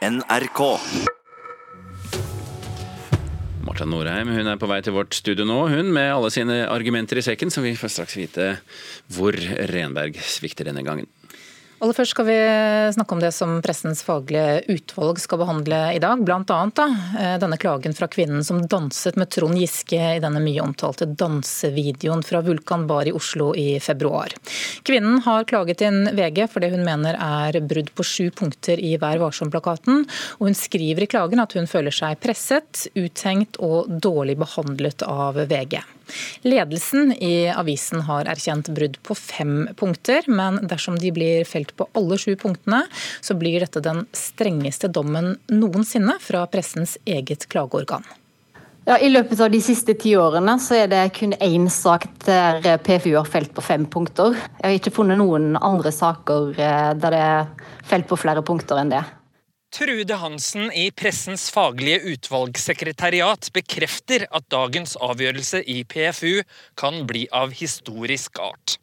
NRK. Marta Norheim hun er på vei til vårt studio nå, hun med alle sine argumenter i sekken, så vi får straks vite hvor Renberg svikter denne gangen. Aller først skal vi snakke om det som Pressens faglige utvalg skal behandle i dag. Blant annet da, eh, denne klagen fra kvinnen som danset med Trond Giske i denne mye omtalte dansevideoen fra Vulkan Bar i Oslo i februar. Kvinnen har klaget inn VG for det hun mener er brudd på sju punkter i Vær varsom-plakaten. Og hun skriver i klagen at hun føler seg presset, uthengt og dårlig behandlet av VG. Ledelsen i avisen har erkjent brudd på fem punkter, men dersom de blir felt på alle sju punktene, så blir dette den strengeste dommen noensinne fra pressens eget klageorgan. Ja, I løpet av de siste ti årene så er det kun én sak der PFU har felt på fem punkter. Jeg har ikke funnet noen andre saker eh, der det er felt på flere punkter enn det. Trude Hansen i Pressens faglige utvalgssekretariat bekrefter at dagens avgjørelse i PFU kan bli av historisk art.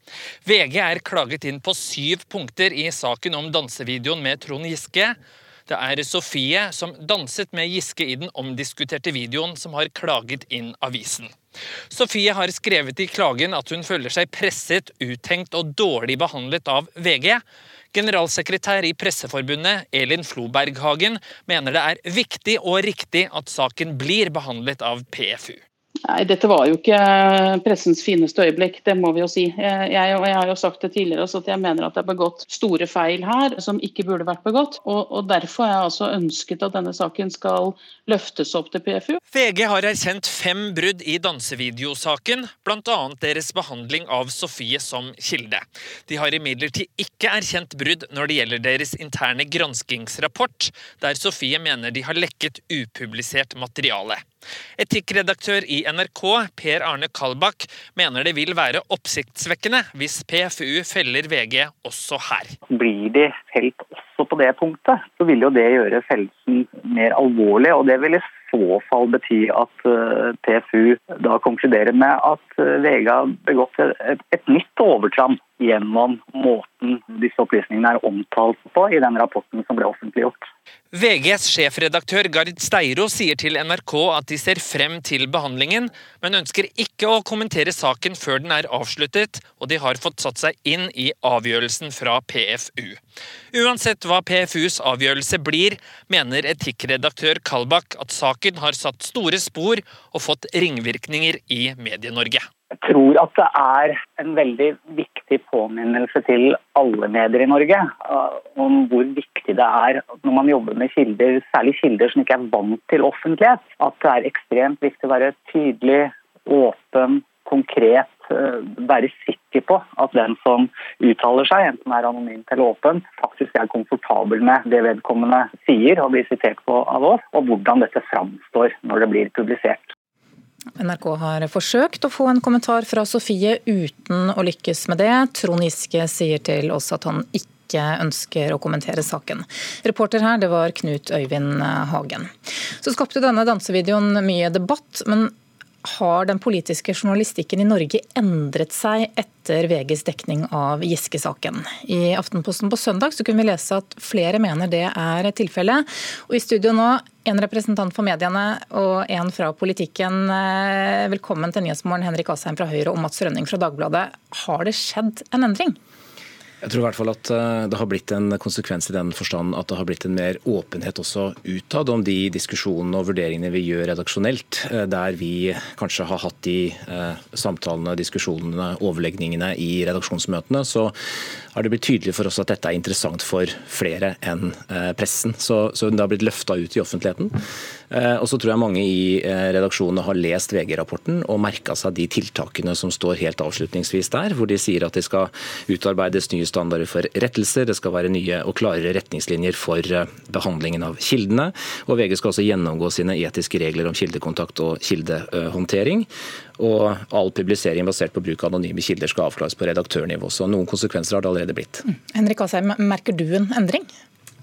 VG er klaget inn på syv punkter i saken om dansevideoen med Trond Giske. Det er Sofie, som danset med Giske i den omdiskuterte videoen, som har klaget inn avisen. Sofie har skrevet i klagen at hun føler seg presset, uthengt og dårlig behandlet av VG. Generalsekretær i Presseforbundet, Elin Floberghagen, mener det er viktig og riktig at saken blir behandlet av PFU. Nei, Dette var jo ikke pressens fineste øyeblikk, det må vi jo si. Jeg, jeg, jeg har jo sagt det tidligere også, at jeg mener at det er begått store feil her som ikke burde vært begått. Og, og Derfor har jeg altså ønsket at denne saken skal løftes opp til PFU. VG har erkjent fem brudd i dansevideosaken, bl.a. deres behandling av Sofie som kilde. De har imidlertid ikke erkjent brudd når det gjelder deres interne granskingsrapport, der Sofie mener de har lekket upublisert materiale. Etikkredaktør i NRK, Per Arne Kalbakk, mener det vil være oppsiktsvekkende hvis PFU feller VG også her. Blir de felt også på det punktet, så vil jo det gjøre fellelsen mer alvorlig. og det vil i så fall bety at eh, PFU da konkluderer med at eh, VG har begått et, et nytt overtramp gjennom måten disse opplysningene er omtalt på i den rapporten som ble offentliggjort. VGs sjefredaktør Gard Steiro sier til NRK at de ser frem til behandlingen, men ønsker ikke å kommentere saken før den er avsluttet, og de har fått satt seg inn i avgjørelsen fra PFU. Uansett hva PFUs avgjørelse blir, mener etikkredaktør Kalbakk at saken har satt store spor og fått ringvirkninger i Medie-Norge. Jeg tror at det er en veldig viktig påminnelse til alle medier i Norge uh, om hvor viktig det er når man jobber med kilder, særlig kilder som ikke er vant til offentlighet, at det er ekstremt viktig å være tydelig, åpen, konkret. Uh, være sikker på at den som uttaler seg, enten er anonymt eller åpent, faktisk er komfortabel med det vedkommende sier og blir sitert på av oss, og hvordan dette framstår når det blir publisert. NRK har forsøkt å få en kommentar fra Sofie uten å lykkes med det. Trond Giske sier til oss at han ikke ønsker å kommentere saken. Reporter her, det var Knut Øyvind Hagen. Så skapte denne dansevideoen mye debatt, men har den politiske journalistikken i Norge endret seg etter VGs dekning av Giske-saken? I Aftenposten på søndag så kunne vi lese at flere mener det er tilfellet. Og i studio nå, en representant for mediene og en fra politikken. Eh, velkommen til Nyhetsmorgen, Henrik Asheim fra Høyre og Mats Rønning fra Dagbladet. Har det skjedd en endring? Jeg tror i hvert fall at eh, det har blitt en konsekvens i den forstand at det har blitt en mer åpenhet også utad om de diskusjonene og vurderingene vi gjør redaksjonelt. Eh, der vi kanskje har hatt de eh, samtalene, diskusjonene, overlegningene i redaksjonsmøtene, så har det blitt tydelig for oss at dette er interessant for flere enn pressen. Så, så det har blitt løfta ut i offentligheten. Og så tror jeg mange i redaksjonene har lest VG-rapporten og merka seg de tiltakene som står helt avslutningsvis der, hvor de sier at det skal utarbeides nye standarder for rettelser, det skal være nye og klarere retningslinjer for eh, behandlingen av kildene. Og VG skal også gjennomgå sine etiske regler om kildekontakt og kildehåndtering. Og all publisering basert på bruk av anonyme kilder skal avklares på redaktørnivå. Så noen konsekvenser har det allerede blitt. Mm. Henrik Asheim, merker du en endring?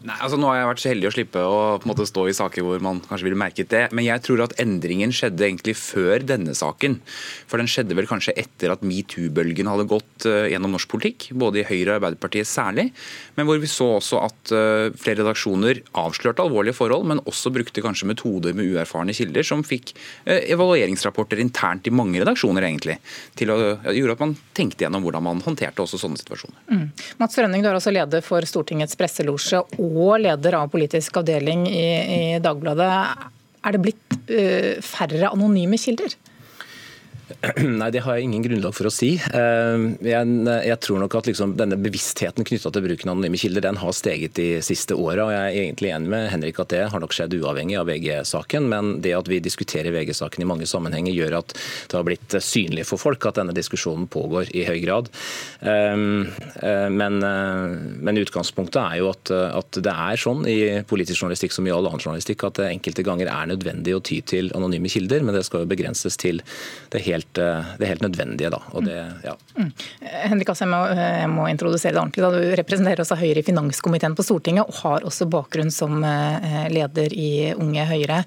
Nei, altså Nå har jeg vært så heldig å slippe å på en måte, stå i saker hvor man kanskje ville merket det. Men jeg tror at endringen skjedde egentlig før denne saken. For den skjedde vel kanskje etter at metoo-bølgen hadde gått uh, gjennom norsk politikk. Både i Høyre og Arbeiderpartiet særlig. Men hvor vi så også at uh, flere redaksjoner avslørte alvorlige forhold, men også brukte kanskje metoder med uerfarne kilder, som fikk uh, evalueringsrapporter internt i mange redaksjoner egentlig. Til å gjøre at man tenkte gjennom hvordan man håndterte også sånne situasjoner. Mm. Mats Frønning, du er også leder for Stortingets presselosje og leder av politisk avdeling i, i Dagbladet. Er det blitt uh, færre anonyme kilder? Nei, det har jeg ingen grunnlag for å si. Eh, jeg, tror nok at liksom denne bevisstheten knytta til bruken av anonyme kilder den har steget de siste åra. Jeg er egentlig enig med Henrik at det har nok skjedd uavhengig av VG-saken. Men det at vi diskuterer VG-saken i mange sammenhenger, gjør at det har blitt synlig for folk at denne diskusjonen pågår i høy grad. Eh, eh, men, men utgangspunktet er jo at, at, det er sånn i politisk journalistikk som i all annen journalistikk at det enkelte ganger er nødvendig å ty til anonyme kilder, men det skal jo begrenses til det helt helt, eh, det helt nødvendige. Da. Og det, ja. mm. Henrik Asheim, jeg må introdusere deg ordentlig. Da. Du representerer også Høyre i finanskomiteen på Stortinget, og har også bakgrunn som eh, leder i Unge Høyre.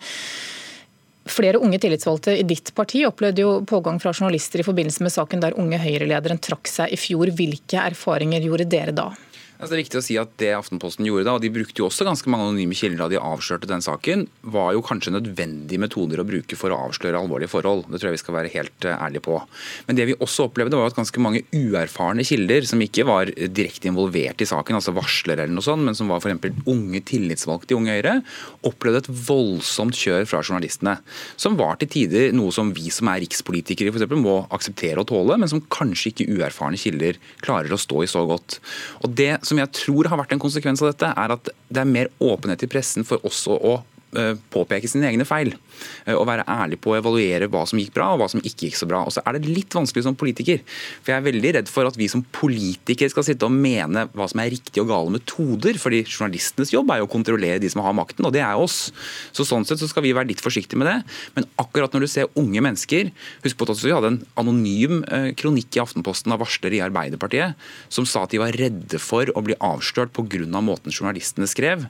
Flere unge tillitsvalgte i ditt parti opplevde jo pågang fra journalister i forbindelse med saken der unge Høyre-lederen trakk seg i fjor. Hvilke erfaringer gjorde dere da? Altså, det er viktig å si at det Aftenposten gjorde da, og de brukte jo også ganske mange anonyme kilder da de avslørte den saken, var jo kanskje nødvendige metoder å bruke for å avsløre alvorlige forhold. Det tror jeg vi skal være helt uh, ærlige på. Men det vi også opplevde var at ganske mange uerfarne kilder, som ikke var direkte involvert i saken, altså varslere eller noe sånt, men som var f.eks. unge tillitsvalgte i Unge Høyre, opplevde et voldsomt kjør fra journalistene. Som var til tider noe som vi som er rikspolitikere for eksempel, må akseptere og tåle, men som kanskje ikke uerfarne kilder klarer å stå i så godt. Og det som jeg tror har vært en konsekvens av dette, er at det er mer åpenhet i pressen for også å Eh, påpeke sine egne feil. Eh, og være ærlig på å evaluere hva som gikk bra og hva som ikke gikk så bra. Og så er det litt vanskelig som politiker. For jeg er veldig redd for at vi som politikere skal sitte og mene hva som er riktige og gale metoder. fordi journalistenes jobb er jo å kontrollere de som har makten, og det er oss. Så sånn sett så skal vi være litt forsiktige med det. Men akkurat når du ser unge mennesker Husk på at vi hadde en anonym eh, kronikk i Aftenposten av varslere i Arbeiderpartiet som sa at de var redde for å bli avslørt pga. måten journalistene skrev.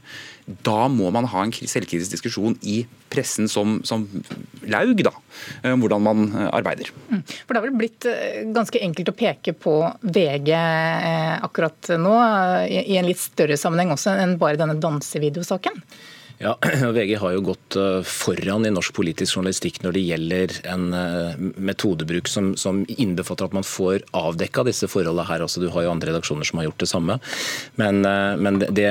Da må man ha en selvkritisk diskusjon i pressen som, som laug, da, eh, hvordan man eh, arbeider. Mm. For Det har vel blitt eh, ganske enkelt å peke på VG akkurat nå, i en litt større sammenheng også enn bare denne dansevideosaken? Ja, VG har jo gått eh, foran i norsk politisk journalistikk når det gjelder en eh, metodebruk som, som innbefatter at man får avdekka disse forholdene her. Altså, du har jo andre redaksjoner som har gjort det samme. Men, eh, men det, de,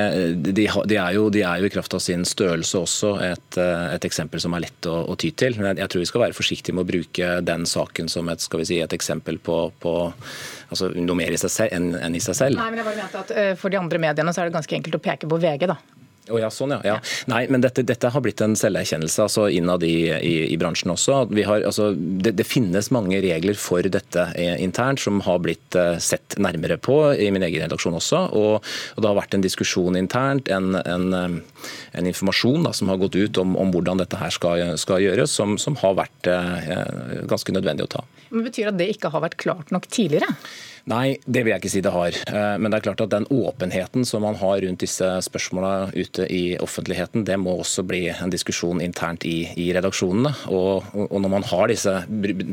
de, er jo, de, er jo, i kraft av sin størrelse også et, et eksempel som er lett å, å, ty til. Men jeg tror vi skal være forsiktige med å bruke den saken som et, skal vi si, et eksempel på, på altså, noe mer enn, enn i seg selv. Nei, men jeg bare mente at For de andre mediene så er det ganske enkelt å peke på VG. da. Oh, ja, sånn, ja. ja. Nei, men dette, dette, har blitt en selverkjennelse altså innad i, i, i bransjen også. Har, altså, det, det, finnes mange regler for dette eh, internt som har blitt uh, sett nærmere på i min egen redaksjon også. Og, og det har vært en diskusjon internt, en, en, eh, en informasjon da, som har gått ut om, om hvordan dette her skal, skal gjøres, som, som har vært uh, ganske nødvendig å ta. Men Betyr at det ikke har vært klart nok tidligere? Nei, det vil jeg ikke si det har. Eh, men det er klart at den åpenheten som man har rundt disse spørsmåla ute i offentligheten, det må også bli en diskusjon internt i, i redaksjonene. Og, og, når man har disse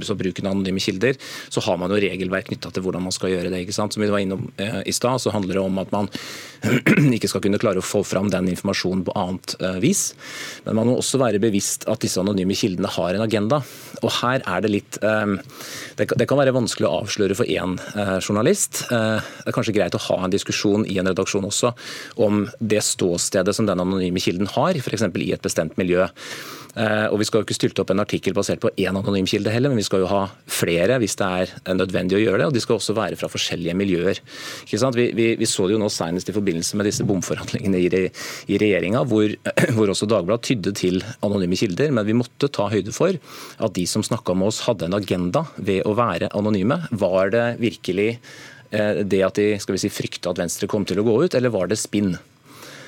så bruken av anonyme kilder, så har man jo regelverk knytta til hvordan man skal gjøre det. ikke sant? Som vi var innom eh, i stad, så handler det om at man ikke skal kunne klare å få fram den informasjonen på annet eh, vis. Men man må også være bevisst at disse anonyme kildene har en agenda. Og her er det litt Det kan være vanskelig å avsløre for én journalist. Eh, det er kanskje greit å ha en diskusjon i en redaksjon også om det ståstedet som den anonyme kilden har, f.eks. i et bestemt miljø. Eh, og Vi skal jo ikke stylte opp en artikkel basert på én anonym kilde heller, men vi skal jo ha flere hvis det er nødvendig å gjøre det. Og de skal også være fra forskjellige miljøer. Vi, vi, vi, så det jo nå senest i forbindelse med disse bomforhandlingene i, i regjeringa, hvor, hvor, også Dagbladet tydde til anonyme kilder. Men vi måtte ta høyde for at de som snakka med oss hadde en agenda ved å være anonyme. Var det virkelig eh, det at de skal vi si, frykta at Venstre kom til å gå ut, eller var det spinn?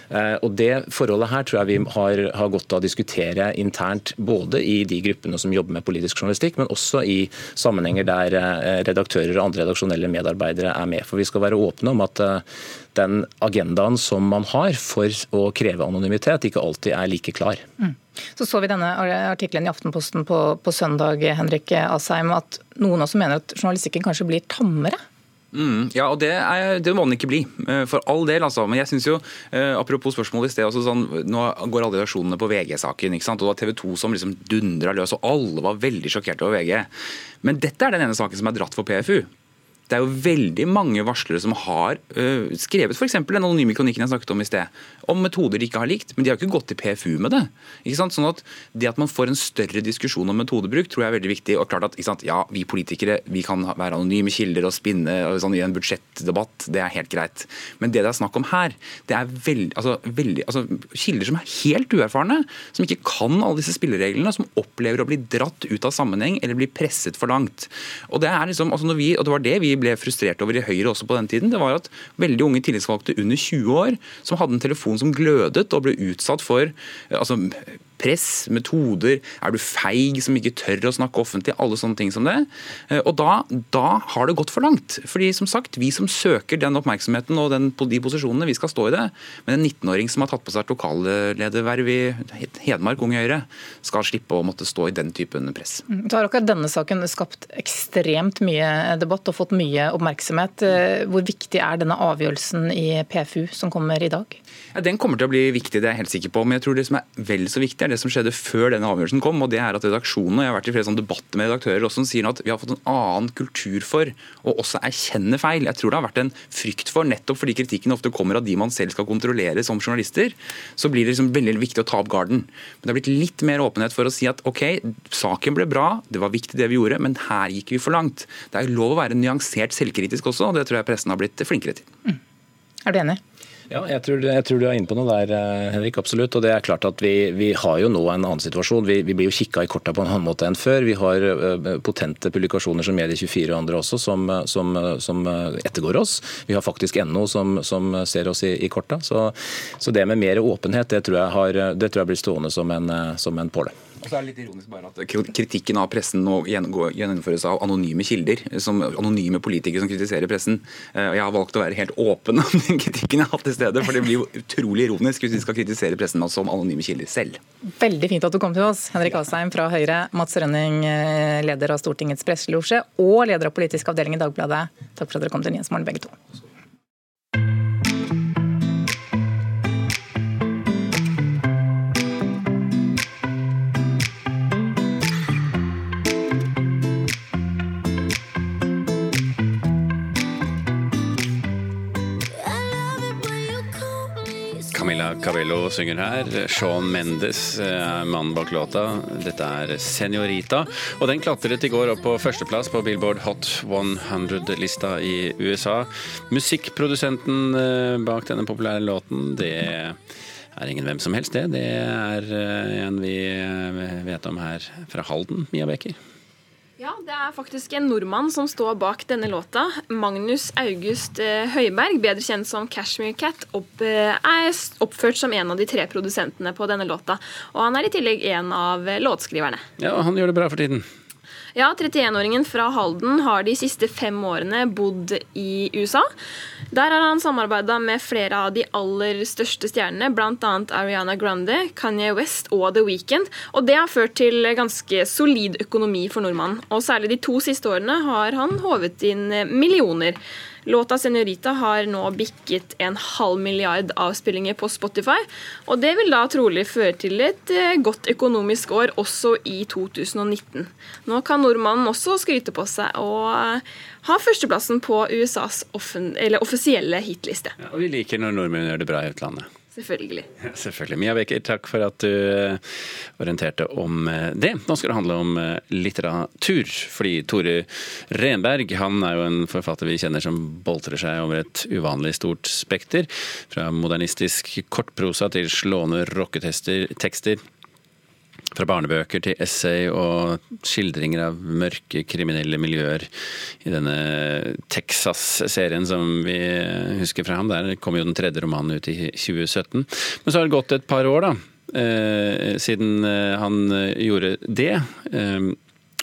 Eh, og Det forholdet her tror jeg vi har, har godt av å diskutere internt, både i de gruppene som jobber med politisk journalistikk, men også i sammenhenger der eh, redaktører og andre redaksjonelle medarbeidere er med. For Vi skal være åpne om at eh, den agendaen som man har for å kreve anonymitet, ikke alltid er like klar. Mm. Så så vi denne artikkelen i Aftenposten på, på søndag Henrik Asheim, at noen også mener at journalistikken kanskje blir tammere? Mm, ja, og det, er, det, må den ikke bli. Eh, for all del, altså. Men jeg synes jo, eh, apropos spørsmålet i sted, altså sånn, nå går alle reaksjonene på VG-saken. ikke sant? Og det var TV 2 som liksom dundra løs, og alle var veldig sjokkerte over VG. Men dette er den ene saken som er dratt for PFU. Det er jo veldig mange varslere som har uh, skrevet f.eks. den anonyme kronikken jeg snakket om i sted, om metoder de ikke har likt, men de har ikke gått til PFU med det. Ikke sant? Sånn at Det at man får en større diskusjon om metodebruk, tror jeg er veldig viktig. og klart at ikke sant? Ja, Vi politikere vi kan være anonyme kilder og spinne og sånn, i en budsjettdebatt, det er helt greit. Men det det er snakk om her, det er veld, altså, veldig, altså, kilder som er helt uerfarne, som ikke kan alle disse spillereglene, som opplever å bli dratt ut av sammenheng eller bli presset for langt. Og Det er liksom, altså når vi, og det var det vi ble frustrert over i Høyre også på den tiden, det var at veldig unge tillitsvalgte under 20 år som hadde en telefon som glødet og ble utsatt for altså, press, metoder, er du feig som ikke tør å snakke offentlig, alle sånne ting som det. Eh, og da, da har det gått for langt. Fordi som sagt, vi som søker den oppmerksomheten og den, de posisjonene, vi skal stå i det. Men en 19-åring som har tatt på seg et lokallederverv i Hedmark Unge Høyre, skal slippe å måtte stå i den typen press. Mm, så har akkurat denne saken skapt ekstremt mye debatt og fått mye oppmerksomhet. Eh, hvor viktig er denne avgjørelsen i PFU som kommer i dag? Ja, den kommer til å bli viktig, det er jeg helt sikker på. Men jeg tror det som er vel så viktig, er det som skjedde før denne avgjørelsen kom. og det er at redaksjonene, Jeg har vært i flere sånne debatter med redaktører også, som sier at vi har fått en annen kultur for å også erkjenne feil. Jeg tror det har vært en frykt for, nettopp fordi kritikken ofte kommer av de man selv skal kontrollere som journalister, så blir det liksom veldig viktig å ta opp garden. Men det har blitt litt mer åpenhet for å si at ok, saken ble bra, det var viktig det vi gjorde, men her gikk vi for langt. Det er lov å være nyansert selvkritisk også, og det tror jeg pressen har blitt flinkere til. Mm. Er du enig? Ja, jeg tror, jeg tror, du er inne på noe der, eh, Henrik. Absolutt. Og det er klart at Vi, vi har jo nå en annen situasjon. Vi, vi blir jo kikka i korta på en annen måte enn før. Vi har uh, potente publikasjoner som Medie24 og andre også som, som, som ettergår oss. Vi har faktisk NO som, som ser oss i, i korta. Så, så, det med mer åpenhet, det tror jeg, har, det tror jeg blir stående som en, som en påle. Og så er det litt ironisk bare at Kritikken av pressen nå gjennomføres av anonyme kilder, som anonyme politikere som kritiserer pressen. Eh, Jeg har valgt å være helt åpen om den kritikken jeg har hatt i stedet, for det blir jo utrolig ironisk hvis vi skal kritisere pressen som anonyme kilder selv. Veldig fint at du kom til oss, Henrik Asheim fra Høyre, Mats Rønning, eh, leder av Stortingets presselosje og leder av politisk avdeling i Dagbladet. Takk for at dere kom til Nyhetsmorgen begge to. Cabello synger her. Sean Mendes er mannen bak låta. Dette er 'Senorita'. Og den klatret i går opp på førsteplass på Billboard Hot 100-lista i USA. Musikkprodusenten eh, bak denne populære låten, det er ingen hvem som helst, det. Det er eh, en vi eh, vet om her fra Halden, Mia Becker. Det er faktisk en nordmann som står bak denne låta. Magnus August eh, Høiberg, bedre kjent som Cashmere Cat, opp, eh, er oppført som en av de tre produsentene på denne låta. Og han er i tillegg en av låtskriverne. Ja, han gjør det bra for tiden. Ja, 31-åringen fra Halden har de siste fem årene bodd i USA. Der har han samarbeida med flere av de aller største stjernene, bl.a. Ariana Grande, Kanye West og The Weeknd. Og det har ført til ganske solid økonomi for nordmannen. Og særlig de to siste årene har han håvet inn millioner. Låta 'Senorita' har nå bikket en halv milliard avspillinger på Spotify. Og det vil da trolig føre til et eh, godt økonomisk år også i 2019. Nå kan nordmannen også skryte på seg og eh, ha førsteplassen på USAs offisielle hitliste. Ja, og vi liker når nordmenn gjør det bra i utlandet. Selvfølgelig. Ja, selvfølgelig. Mia Becker, takk for at du eh, orienterte om eh, det. Nå skal det handle om eh, litteratur. Fordi Tore Renberg han er jo en forfatter vi kjenner som boltrer seg over et uvanlig stort spekter. Fra modernistisk kortprosa til slående rocketekster Fra barnebøker til essay og skildringer av mørke kriminelle miljøer i denne Texas-serien som vi husker fra ham. Der kom jo den tredje romanen ut i 2017. Men så har det gått et par år, da. Eh, siden eh, han gjorde det. Eh,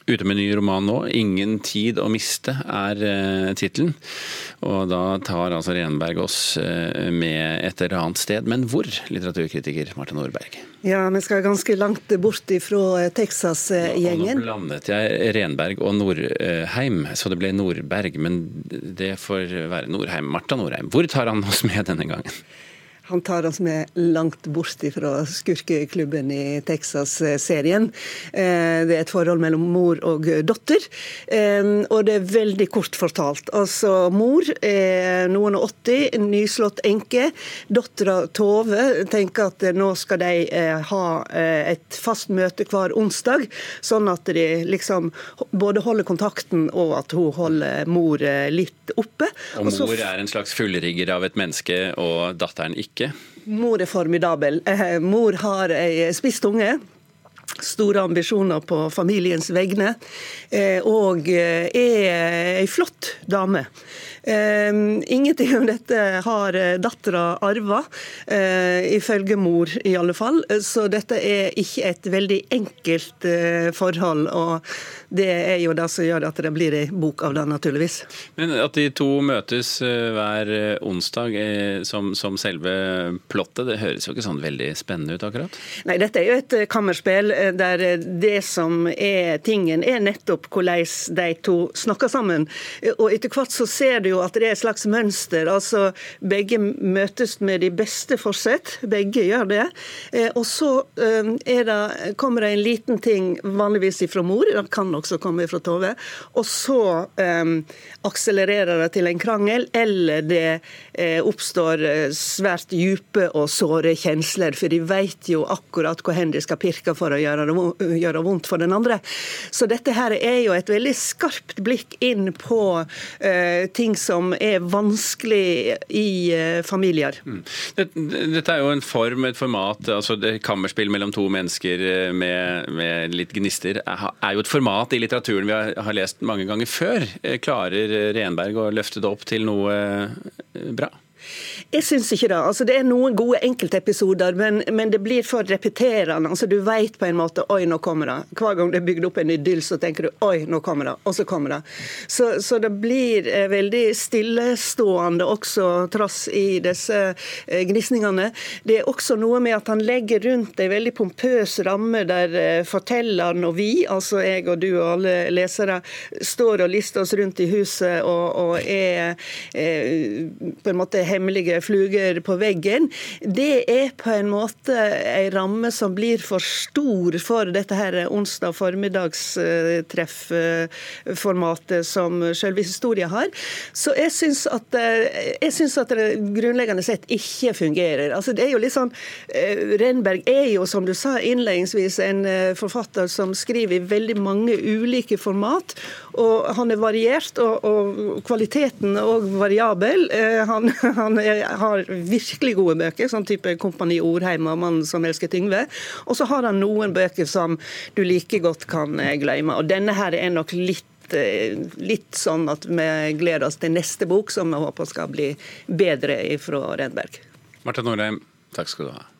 ute med ny roman nå. 'Ingen tid å miste' er uh, tittelen. Og da tar altså Renberg oss uh, med et eller annet sted. Men hvor, litteraturkritiker Martin Nordberg? Ja, vi skal ganske langt bort ifra Texas-gjengen. Nå blandet jeg Renberg og Nordheim, så det ble Nordberg. Men det får være Nordheim. Marta Nordheim, hvor tar han oss med denne gangen? Han tar oss med langt bort fra skurkeklubben i Texas-serien. Eh, det er et forhold mellom mor og datter, eh, og det er veldig kort fortalt. Altså, Mor er noen og 80, nyslått enke. Dattera Tove tenker at nå skal de eh, ha et fast møte hver onsdag, sånn at de liksom både holder kontakten og at hun holder mor litt oppe. Og mor er en slags fullrigger av et menneske, og datteren ikke? Ikke? Mor er formidabel. Eh, mor har ei spiss tunge. Store ambisjoner på familiens vegne. Eh, og eh, er ei flott dame. Uh, ingenting av dette har dattera arva, uh, ifølge mor i alle fall. Så dette er ikke et veldig enkelt uh, forhold. og det er jo det som gjør at det blir ei bok av det, naturligvis. Men at de to møtes eh, hver eh, onsdag eh, som, som, selve plottet, det høres jo ikke sånn veldig spennende ut akkurat? Nei, dette er jo et kammerspill der det som er tingen, er nettopp hvordan de to snakker sammen. Og etter hvert så ser du jo at det er et slags mønster. Altså begge møtes med de beste forsett. Begge gjør det. Og så det, kommer det en liten ting vanligvis ifra mor. Det kan også komme fra Tove. Og så um, akselererer det til en krangel, eller det oppstår eh, svært dype og såre kjensler, for de vet jo akkurat hvor hen de skal pirke for å gjøre det gjøre vondt for den andre. Så dette her er jo et veldig skarpt blikk inn på uh, ting som er vanskelig i uh, familier. Mm. Dette er jo en form, et format, altså kammerspill mellom to mennesker med, med litt gnister, er jo et format i litteraturen vi har lest mange ganger før. Eh, klarer Renberg å løfte det opp til noe eh, bra? Jeg syns ikke det. Altså, det er noen gode enkeltepisoder, men, men det blir for repeterende. Altså, du vet på en måte oi, nå kommer det. Hver gang det er bygd opp en idyll, så tenker du oi, nå kommer det. Og så kommer det. Så, så det blir eh, veldig stillestående også, trass i disse eh, gnisningene. Det er også noe med at han legger rundt ei veldig pompøs ramme der eh, fortelleren og vi, altså jeg og du og alle lesere, står og lister oss rundt i huset og, og er eh, på en måte hemmelige fluger på veggen, det er på en måte en ramme som blir for stor for dette her onsdag formiddagstreffformatet som selve historien har. Så jeg syns at, jeg synes at det grunnleggende sett ikke fungerer. Altså det er jo litt sånn, eh, Renberg er jo, som du sa innledningsvis, en eh, forfatter som skriver i veldig mange ulike format. og Han er variert, og, og kvaliteten er òg variabel. Eh, han, han er, har virkelig gode bøker, sånn type 'Kompani Orheim' og 'Mannen som elsker Yngve'. Og så har han noen bøker som du like godt kan eh, glemme. Og denne her er nok litt eh, litt sånn at vi gleder oss til neste bok, som vi håper skal bli bedre fra Redberg. Marta Norheim, takk skal du ha.